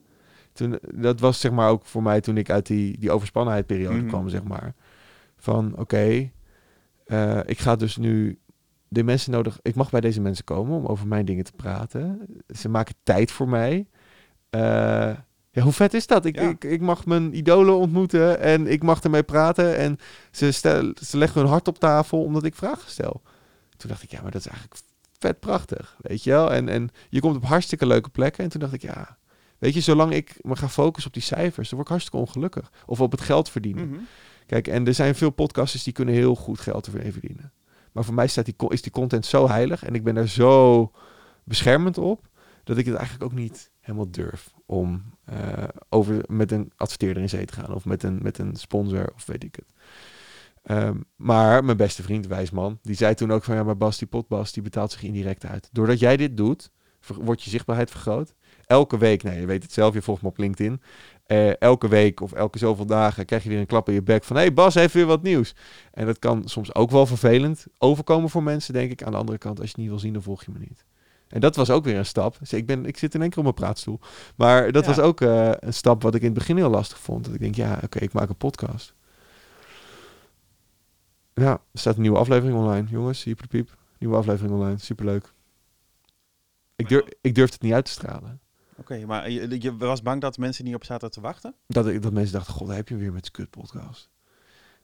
Toen, dat was zeg maar ook voor mij toen ik uit die, die overspannenheidperiode Mhm. kwam, zeg maar. Van, oké, eh, ik ga dus nu de mensen nodig... Ik mag bij deze mensen komen om over mijn dingen te praten. Ze maken tijd voor mij. Eh, ja, hoe vet is dat? Ik, Ja. ik, ik mag mijn idolen ontmoeten en ik mag ermee praten. En ze, stel, ze leggen hun hart op tafel omdat ik vragen stel. Toen dacht ik, ja, maar dat is eigenlijk vet prachtig, weet je wel. En, en je komt op hartstikke leuke plekken. En toen dacht ik, ja, weet je, zolang ik me ga focussen op die cijfers, dan word ik hartstikke ongelukkig. Of op het geld verdienen. Mhm. Kijk, en er zijn veel podcasters die kunnen heel goed geld ermee verdienen. Maar voor mij staat die, is die content zo heilig en ik ben daar zo beschermend op, dat ik het eigenlijk ook niet helemaal durf om eh, over met een adverteerder in zee te gaan of met een, met een sponsor of weet ik het. Ehm, maar mijn beste vriend, Wijsman, die zei toen ook van ja, maar Bas, die potbas, die betaalt zich indirect uit. Doordat jij dit doet, wordt je zichtbaarheid vergroot. Elke week, nee, je weet het zelf, je volgt me op LinkedIn. Eh, elke week of elke zoveel dagen krijg je weer een klap in je bek van... hé, hey, Bas heeft weer wat nieuws. En dat kan soms ook wel vervelend overkomen voor mensen, denk ik. Aan de andere kant, als je het niet wil zien, dan volg je me niet. En dat was ook weer een stap. Dus ik, ben, ik zit in één keer op mijn praatstoel. Maar dat Ja. was ook eh, een stap wat ik in het begin heel lastig vond. Dat ik denk, ja, oké, ik maak een podcast. Ja, er staat een nieuwe aflevering online. Jongens, hier piep. Nieuwe aflevering online. Superleuk. Ik, durf, ik durfde het niet uit te stralen. Oké, maar je, je was bang dat mensen niet op zaten te wachten? Dat, ik, dat mensen dachten, god, daar heb je weer met kut podcast.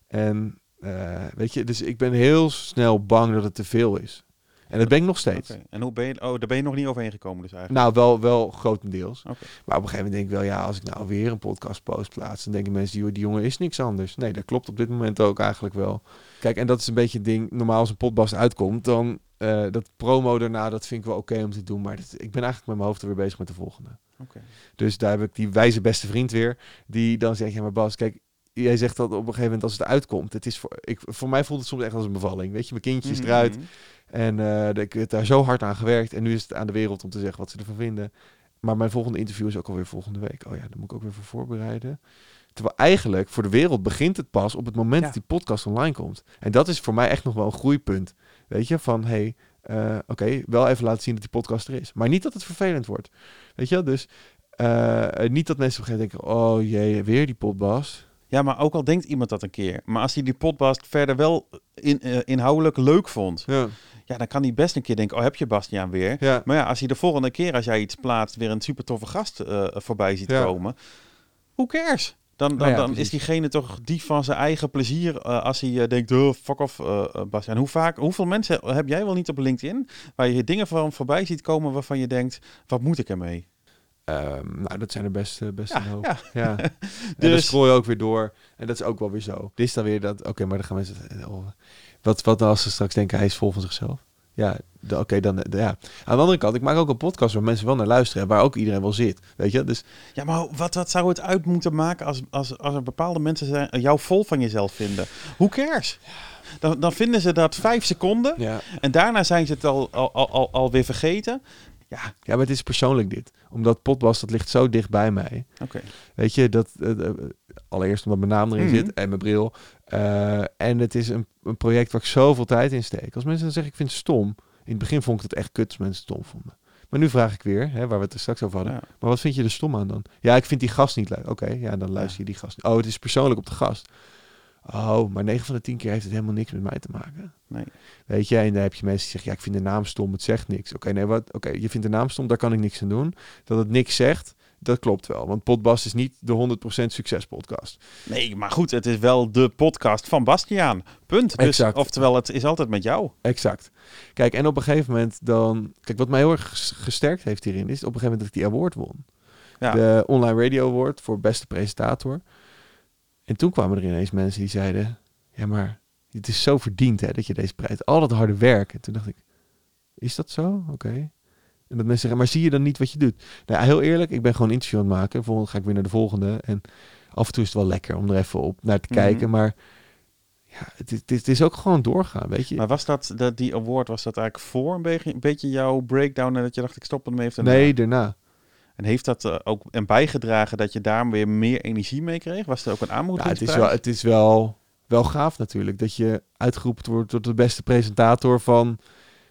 En eh, weet je, dus ik ben heel snel bang dat het te veel is. En dat ben ik nog steeds. En hoe ben je, oh, daar ben je nog niet overheen gekomen dus eigenlijk? Nou, wel, wel grotendeels. Oké. Maar op een gegeven moment denk ik wel, ja, als ik nou weer een podcast post plaats, dan denken mensen, die, die jongen is niks anders. Nee, dat klopt op dit moment ook eigenlijk wel. Kijk, en dat is een beetje een ding, normaal als een podcast uitkomt, dan eh, dat promo daarna, dat vind ik wel oké om te doen. Maar dat, ik ben eigenlijk met mijn hoofd er weer bezig met de volgende. Dus daar heb ik die wijze beste vriend weer, die dan zegt, ja maar Bas, kijk, jij zegt dat op een gegeven moment als het uitkomt. Het is voor, ik, voor mij voelt het soms echt als een bevalling. Weet je, mijn kindje is Mhm, eruit. En eh, ik heb daar zo hard aan gewerkt. En nu is het aan de wereld om te zeggen wat ze ervan vinden. Maar mijn volgende interview is ook alweer volgende week. Oh ja, daar moet ik ook weer voor voorbereiden. Terwijl eigenlijk voor de wereld begint het pas op het moment Ja. dat die podcast online komt. En dat is voor mij echt nog wel een groeipunt. Weet je, van hey, eh, oké, wel even laten zien dat die podcast er is. Maar niet dat het vervelend wordt. Weet je, dus eh, niet dat mensen op een gegeven moment denken, oh jee, weer die podcast. Ja, maar ook al denkt iemand dat een keer. Maar als hij die podcast verder wel in, eh, inhoudelijk leuk vond. Ja, Ja, dan kan hij best een keer denken, oh heb je Bastiaan weer. ja. Maar ja, als hij de volgende keer als jij iets plaatst weer een super toffe gast eh, voorbij ziet Ja. komen. Who cares? Dan, dan, Nou dan precies. is diegene toch dief van zijn eigen plezier eh, als hij denkt, oh, fuck off Bastiaan. Hoe vaak, hoeveel mensen heb jij wel niet op LinkedIn waar je dingen van voorbij ziet komen waarvan je denkt, wat moet ik ermee? Ehm, nou, dat zijn er best, eh, best Ja, een hoop. ja. Ja. En dan Dus- scroll je ook weer door. En dat is ook wel weer zo. Dit is dan weer dat... Oké, maar dan gaan mensen... oh, wat, wat nou als ze straks denken, hij is vol van zichzelf? Ja, de- oké, dan... ja. Aan de andere kant, ik maak ook een podcast waar mensen wel naar luisteren. en Waar ook iedereen wel zit. Weet je? Dus Ja, maar wat, wat zou het uit moeten maken als, als, als er bepaalde mensen zijn, jou vol van jezelf vinden? Who cares? Dan, dan vinden ze dat vijf seconden ja. en daarna zijn ze het al, al, al, al, alweer vergeten. Ja, ja, maar het is persoonlijk dit. Omdat podcast, dat ligt zo dicht bij mij. oké. Weet je, dat... eh, eh, allereerst omdat mijn naam erin Mhm. zit en mijn bril. Eh, en het is een, een project waar ik zoveel tijd in steek. Als mensen dan zeggen, ik vind het stom. In het begin vond ik het echt kut als mensen het stom vonden. Maar nu vraag ik weer, hè, waar we het er straks over hadden. Ja. Maar wat vind je er stom aan dan? Ja, ik vind die gast niet leuk. Oké, ja, dan luister je die gast. Oh, het is persoonlijk op de gast. Oh, maar 9 van de 10 keer heeft het helemaal niks met mij te maken. Nee. Weet je, en dan heb je mensen die zeggen, ja, ik vind de naam stom, het zegt niks. Oké, nee, wat? Oké, je vindt de naam stom, daar kan ik niks aan doen. Dat het niks zegt, dat klopt wel. Want Potbast is niet de 100% succespodcast. Nee, maar goed, het is wel de podcast van Bastiaan. Punt. Dus, Exact. Oftewel, het is altijd met jou. Exact. Kijk, en op een gegeven moment dan... Kijk, wat mij heel erg ges- gesterkt heeft hierin... is op een gegeven moment dat ik die award won. Ja. De Online Radio Award voor beste presentator. En toen kwamen er ineens mensen die zeiden... Ja, maar het is zo verdiend hè, dat je deze prijs... Al dat harde werk. En toen dacht ik... Is dat zo? Oké. En dat mensen zeggen... Maar zie je dan niet wat je doet? Nou, heel eerlijk. Ik ben gewoon een interview aan het maken. Volgende ga ik weer naar de volgende. En af en toe is het wel lekker om er even op naar te Mhm. kijken. Maar... Ja, het is, het, is, het is ook gewoon doorgaan, weet je. Maar was dat, dat, die award, was dat eigenlijk voor een beetje, een beetje jouw breakdown en dat je dacht, ik stop ermee? Daarna? Nee, daarna. En heeft dat eh, ook en bijgedragen dat je daar weer meer energie mee kreeg? Was er ook een Ja, aanmoediging? het is wel, het is wel, wel gaaf natuurlijk dat je uitgeroepen wordt tot de beste presentator van,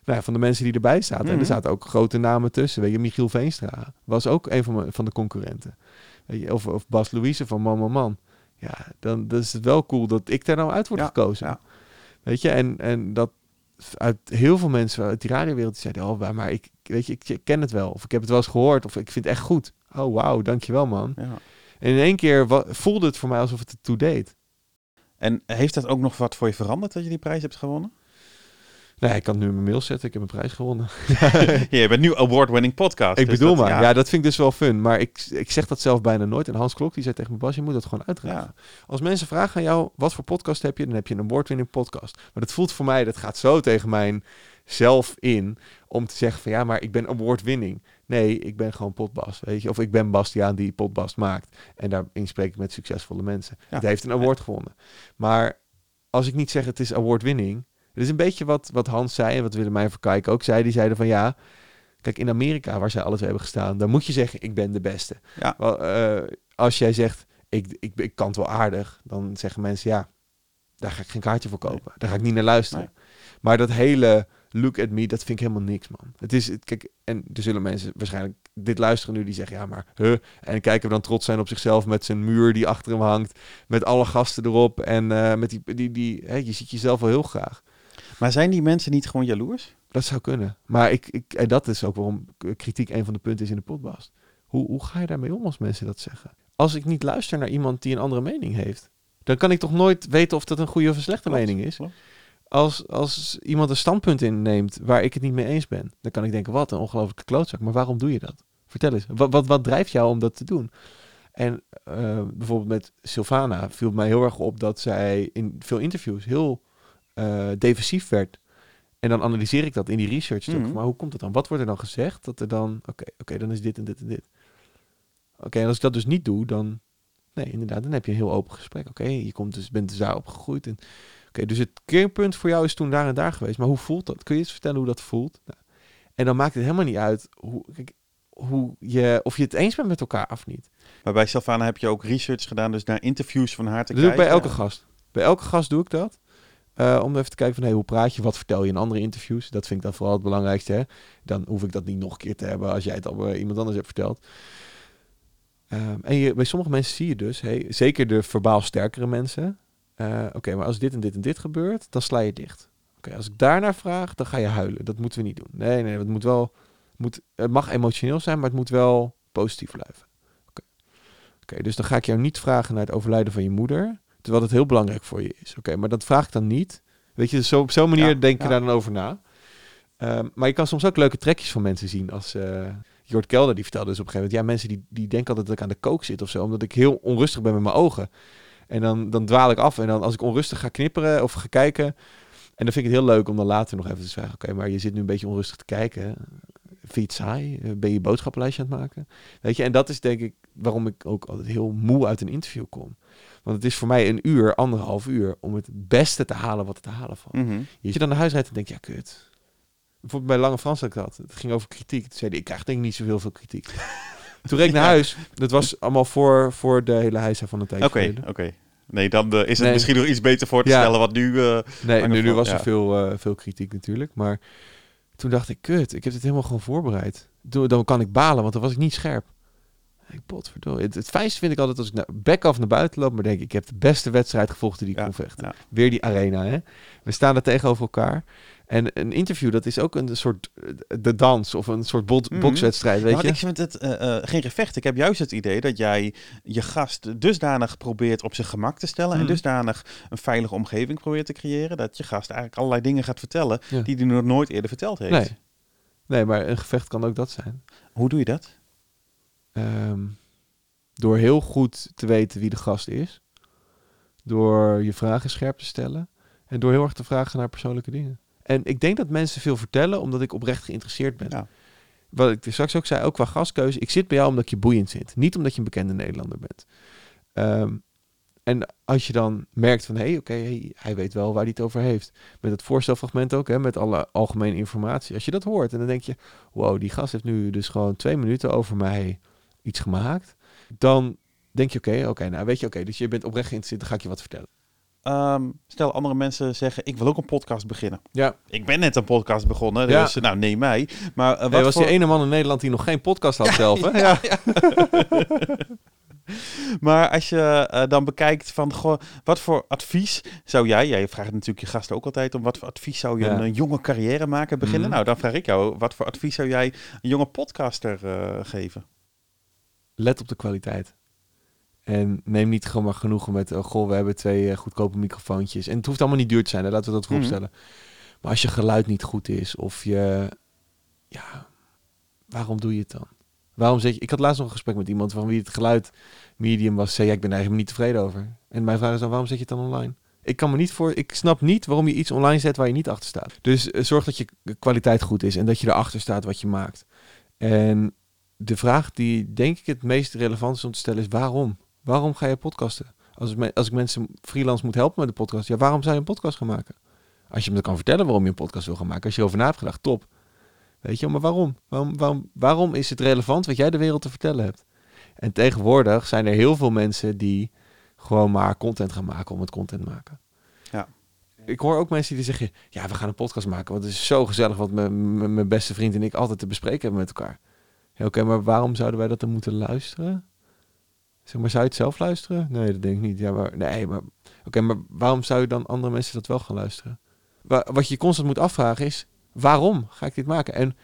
nou ja, van de mensen die erbij zaten. En Mhm. er zaten ook grote namen tussen. Weet je, Michiel Veenstra was ook een van, mijn, van de concurrenten. Weet je, of, of Bas Louise van Man Man Man. Ja, dan, dan is het wel cool dat ik daar nou uit word Ja, gekozen. ja. Weet je, en, en dat uit heel veel mensen uit die radiowereld die zeiden, oh, maar ik, weet je, ik ken het wel. Of ik heb het wel eens gehoord. Of ik vind het echt goed. Oh, wauw, dankjewel man. Ja. En in één keer voelde het voor mij alsof het ertoe deed. En heeft dat ook nog wat voor je veranderd dat je die prijs hebt gewonnen? Nee, ik kan het nu in mijn mail zetten. Ik heb een prijs gewonnen. Ja, je bent nu award-winning podcast. ik dus bedoel dat- maar. Ja. dat vind ik dus wel fun. Maar ik, ik zeg dat zelf bijna nooit. En Hans Klok die zei tegen me, Bas, je moet dat gewoon uitdragen. Als mensen vragen aan jou, wat voor podcast heb je? Dan heb je een award-winning podcast. Maar dat voelt voor mij, dat gaat zo tegen mijn zelf in. Om te zeggen van, ja, maar ik ben award-winning. Nee, ik ben gewoon potbas, weet je. Of ik ben Bastiaan die potbast maakt. En daarin spreek ik met succesvolle mensen. Ja. Het heeft een award gewonnen. Maar als ik niet zeg het is award-winning... Het is een beetje wat, wat Hans zei en wat Willemijn Verkijk ook zei. Die zeiden van ja, kijk in Amerika waar zij alle twee hebben gestaan, dan moet je zeggen ik ben de beste. Ja. Wel, eh, als jij zegt ik, ik, ik kan het wel aardig, dan zeggen mensen ja, daar ga ik geen kaartje voor kopen. Daar ga ik niet naar luisteren. Maar dat hele look at me, dat vind ik helemaal niks man. Het is, het- kijk, en er zullen mensen waarschijnlijk dit luisteren nu die zeggen ja maar huh, en kijken we dan trots zijn op zichzelf met zijn muur die achter hem hangt, met alle gasten erop en eh, met die, die, die hè, je ziet jezelf wel heel graag. Maar zijn die mensen niet gewoon jaloers? Dat zou kunnen. Maar ik, ik, en dat is ook waarom kritiek een van de punten is in de podcast. Hoe, hoe ga je daarmee om als mensen dat zeggen? Als ik niet luister naar iemand die een andere mening heeft, dan kan ik toch nooit weten of dat een goede of een slechte Klopt, mening is. klopt. Als, als iemand een standpunt inneemt waar ik het niet mee eens ben, dan kan ik denken, wat een ongelooflijke klootzak. Maar waarom doe je dat? Vertel eens. Wat, wat, wat drijft jou om dat te doen? En eh, bijvoorbeeld met Sylvana viel mij heel erg op dat zij in veel interviews heel eh, defensief werd. En dan analyseer ik dat in die research. stuk. Mhm. Maar hoe komt het dan? Wat wordt er dan gezegd? Dat er dan, oké, oké, dan is dit en dit en dit. Oké, en als ik dat dus niet doe, dan, nee, inderdaad, dan heb je een heel open gesprek. Oké, je komt dus, bent dus daar opgegroeid. En, oké, dus het keerpunt voor jou is toen daar en daar geweest. Maar hoe voelt dat? Kun je eens vertellen hoe dat voelt? Nou, en dan maakt het helemaal niet uit hoe, kijk, hoe je, of je het eens bent met elkaar of niet. Maar bij Sylvana heb je ook research gedaan, dus naar interviews van haar te Dat doe ik kijken. bij elke gast. Bij elke gast doe ik dat. Eh, om even te kijken van hey, hoe praat je, wat vertel je in andere interviews. Dat vind ik dan vooral het belangrijkste. Hè? Dan hoef ik dat niet nog een keer te hebben als jij het al bij iemand anders hebt verteld. Ehm, en je, bij sommige mensen zie je dus, hey, zeker de verbaal sterkere mensen. Eh, Oké, maar als dit en dit en dit gebeurt, dan sla je dicht. Oké, als ik daarnaar vraag, dan ga je huilen. Dat moeten we niet doen. Nee, nee, het moet wel. Moet, het mag emotioneel zijn, maar het moet wel positief blijven. Oké, Oké, dus dan ga ik jou niet vragen naar het overlijden van je moeder. Terwijl het heel belangrijk voor je is. Oké, maar dat vraag ik dan niet. Weet je, dus zo, op zo'n manier Ja, denk je ja. daar dan over na. Ehm, maar je kan soms ook leuke trekjes van mensen zien. Als eh Jort Kelder, die vertelde dus op een gegeven moment... Ja, mensen die, die denken altijd dat ik aan de kook zit of zo. Omdat ik heel onrustig ben met mijn ogen. En dan, dan dwaal ik af. En dan als ik onrustig ga knipperen of ga kijken... En dan vind ik het heel leuk om dan later nog even te vragen... Oké, maar je zit nu een beetje onrustig te kijken. Vind je het saai? Ben je je boodschappenlijstje aan het maken? Weet je, en dat is denk ik waarom ik ook altijd heel moe uit een interview kom. Want het is voor mij een uur, anderhalf uur... om het beste te halen wat er te halen valt. Mhm. Je dan naar huis rijdt en denk ja, kut. Bijvoorbeeld bij Lange Frans had ik dat. Het ging over kritiek. Toen zei hij, ik krijg denk ik niet zoveel veel kritiek. Toen reed ik naar huis. Dat was allemaal voor, voor de hele heisa van een tijdje Oké, oké. Nee, dan eh, is het Nee. misschien nog iets beter voor te Ja. stellen wat nu... eh, Nee, nu, nu was er veel, eh, veel kritiek natuurlijk. Maar toen dacht ik, kut, ik heb dit helemaal gewoon voorbereid. Toen, dan kan ik balen, want dan was ik niet scherp. Ik potverdorie. Het, het fijnste vind ik altijd als ik naar back af naar buiten loop. Maar denk ik, ik heb de beste wedstrijd gevolgd die ik Ja, kon vechten. ja. Weer die arena, hè. We staan er tegenover elkaar. En een interview, dat is ook een soort eh, de dans of een soort bot- Mhm. bokswedstrijd, weet Nou, je. ik vind het eh, eh, geen gevecht. Ik heb juist het idee dat jij je gast dusdanig probeert op zijn gemak te stellen. Mhm. En dusdanig een veilige omgeving probeert te creëren. Dat je gast eigenlijk allerlei dingen gaat vertellen Ja. die hij nog nooit eerder verteld heeft. Nee. Nee, maar een gevecht kan ook dat zijn. Hoe doe je dat? Ehm, door heel goed te weten wie de gast is. Door je vragen scherp te stellen. En door heel erg te vragen naar persoonlijke dingen. En ik denk dat mensen veel vertellen omdat ik oprecht geïnteresseerd ben. Ja. Wat ik straks ook zei, ook qua gastkeuze. Ik zit bij jou omdat je boeiend vind. Niet omdat je een bekende Nederlander bent. Ehm, en als je dan merkt van, hé, hey, oké, hey, hij weet wel waar hij het over heeft. Met het voorstelfragment ook, hè, met alle algemene informatie. Als je dat hoort en dan denk je, wow, die gast heeft nu dus gewoon twee minuten over mij iets gemaakt. Dan denk je, oké, oké, nou weet je, oké, dus je bent oprecht geïnteresseerd, dan ga ik je wat vertellen. Ehm, stel andere mensen zeggen, ik wil ook een podcast beginnen. Ja, Ik ben net een podcast begonnen, Ja. dus eh, nou neem mij. Maar eh, wat was voor... die ene man in Nederland die nog geen podcast had zelf, hè? Ja. Maar als je eh, dan bekijkt van, goh, wat voor advies zou jij, jij vraagt natuurlijk je gasten ook altijd om, wat voor advies zou je Ja. een, jonge carrière maken beginnen? Mhm. Nou, dan vraag ik jou, wat voor advies zou jij een jonge podcaster eh, geven? Let op de kwaliteit. En neem niet gewoon maar genoegen met, oh, goh, we hebben twee eh, goedkope microfoontjes. En het hoeft allemaal niet duur te zijn, hè? laten we dat Mhm. vooropstellen. Maar als je geluid niet goed is of je... Ja, waarom doe je het dan? Waarom zeg je... Ik had laatst nog een gesprek met iemand van wie het geluid medium was. Zei, ja, ik ben er eigenlijk niet tevreden over. En mijn vraag is dan, waarom zet je het dan online? Ik kan me niet voor... Ik snap niet waarom je iets online zet waar je niet achter staat. Dus eh, zorg dat je kwaliteit goed is en dat je erachter staat wat je maakt. En de vraag die denk ik het meest relevant is om te stellen is waarom? Waarom ga je podcasten? Als, als ik mensen freelance moet helpen met de podcast, ja, waarom zou je een podcast gaan maken? Als je me dan kan vertellen waarom je een podcast wil gaan maken, als je erover na hebt gedacht, top. Weet je, maar waarom? Waarom, waarom? waarom is het relevant wat jij de wereld te vertellen hebt? En tegenwoordig zijn er heel veel mensen die gewoon maar content gaan maken om het content maken. Ja. Ik hoor ook mensen die zeggen, ja, we gaan een podcast maken, want het is zo gezellig wat mijn- beste vriend en ik altijd te bespreken hebben met elkaar. Ja, Oké, maar waarom zouden wij dat dan moeten luisteren? Zeg maar, zou je het zelf luisteren? Nee, dat denk ik niet. Ja, maar nee, maar oké, maar waarom zou je dan andere mensen dat wel gaan luisteren? Wa- wat je constant moet afvragen is, waarom ga ik dit maken? En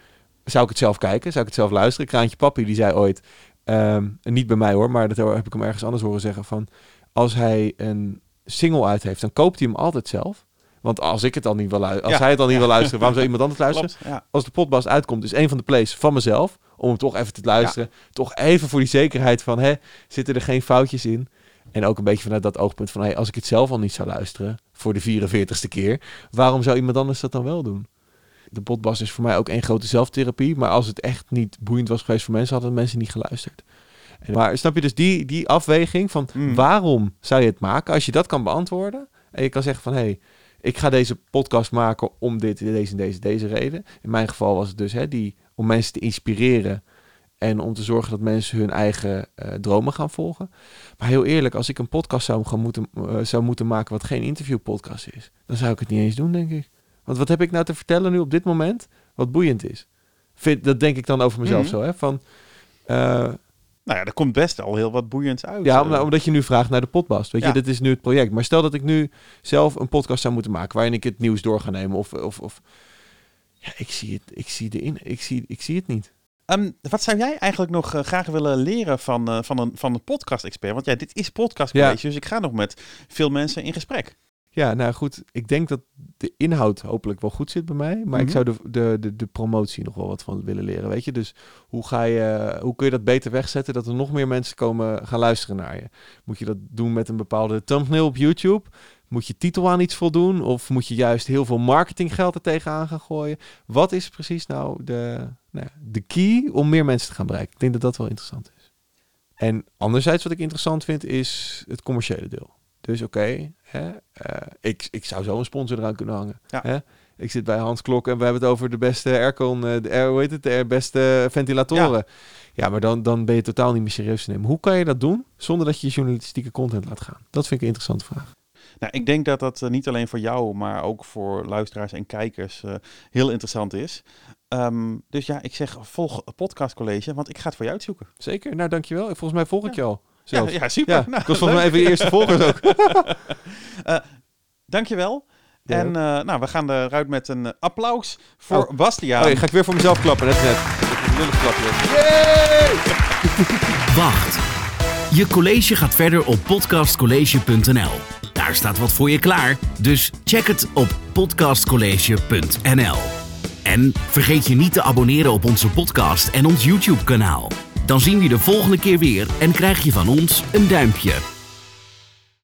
zou ik het zelf kijken? Zou ik het zelf luisteren? Kraantje Papi, die zei ooit, en niet bij mij hoor, maar dat heb ik hem ergens anders horen zeggen van, als hij een single uit heeft, dan koopt hij hem altijd zelf. Want als ik het dan niet wil luisteren, als Ja, hij het dan niet wil luisteren, waarom zou iemand anders luisteren? Als de podcast uitkomt, is een van de plays van mezelf. Om hem toch even te luisteren. Toch even voor die zekerheid van, hè, zitten er geen foutjes in? En ook een beetje vanuit dat oogpunt van, hey, als ik het zelf al niet zou luisteren, voor de 44ste keer, waarom zou iemand anders dat dan wel doen? De podcast is voor mij ook één grote zelftherapie. Maar als het echt niet boeiend was geweest voor mensen, hadden mensen niet geluisterd. En, maar snap je dus die, die afweging van Mm. waarom zou je het maken? Als je dat kan beantwoorden en je kan zeggen van, hé, hey, ik ga deze podcast maken om dit, deze en deze, deze reden. In mijn geval was het dus hè, die, om mensen te inspireren en om te zorgen dat mensen hun eigen eh, dromen gaan volgen. Maar heel eerlijk, als ik een podcast zou, gaan moeten, eh, zou moeten maken wat geen interviewpodcast is, dan zou ik het niet eens doen, denk ik. Want wat heb ik nou te vertellen nu op dit moment wat boeiend is? Vind, dat denk ik dan over mezelf Mhm. zo, hè? Van, eh, Nou ja, er komt best al heel wat boeiends uit. ja, eh. om- omdat je nu vraagt naar de podcast. Weet Ja. je, dit is nu het project. Maar stel dat ik nu zelf een podcast zou moeten maken waarin ik het nieuws door ga nemen. Of, of, of ja, ik zie het, ik zie de in, ik zie, ik zie het niet. Ehm, wat zou jij eigenlijk nog eh, graag willen leren van, eh, van, een, van een podcast-expert? Want ja, dit is podcast Ja. college, dus ik ga nog met veel mensen in gesprek. Ja, nou goed. Ik denk dat de inhoud hopelijk wel goed zit bij mij. Maar ik Mhm. zou de, de, de, de promotie nog wel wat van willen leren. Weet je, dus hoe, ga je, hoe kun je dat beter wegzetten dat er nog meer mensen komen gaan luisteren naar je? Moet je dat doen met een bepaalde thumbnail op YouTube? Moet je titel aan iets voldoen? Of moet je juist heel veel marketinggeld er tegenaan gaan gooien? Wat is precies nou de, nou, ja, de key om meer mensen te gaan bereiken? Ik denk dat dat wel interessant is. En anderzijds wat ik interessant vind is het commerciële deel. Dus oké, eh, ik, ik zou zo een sponsor eraan kunnen hangen. Ja. Hè? Ik zit bij Hans Klok en we hebben het over de beste aircon, eh, de air, hoe heet het, de beste ventilatoren. Ja, maar dan, dan ben je totaal niet meer serieus te nemen. Hoe kan je dat doen zonder dat je journalistieke content laat gaan? Dat vind ik een interessante vraag. Nou, ik denk dat dat eh, niet alleen voor jou, maar ook voor luisteraars en kijkers heel interessant is. Ehm, dus ja, ik zeg volg Podcast College, want ik ga het voor jou uitzoeken. Zeker, nou dankjewel. Volgens mij volg ik je al. Ja, ja, super. Ja, Nou, ik was volgens mij leuk. even de eerste volgers ook. Dankjewel. Ja. En eh, nou, we gaan eruit met een applaus voor Oh. Bastiaan. Oh, ja, ga ik weer voor mezelf klappen, net net. Dat lullig klapje. Wacht. Je college gaat verder op podcastcollege.nl. Daar staat wat voor je klaar, dus check het op podcastcollege.nl. En vergeet je niet te abonneren op onze podcast en ons YouTube-kanaal. Dan zien we je de volgende keer weer en krijg je van ons een duimpje.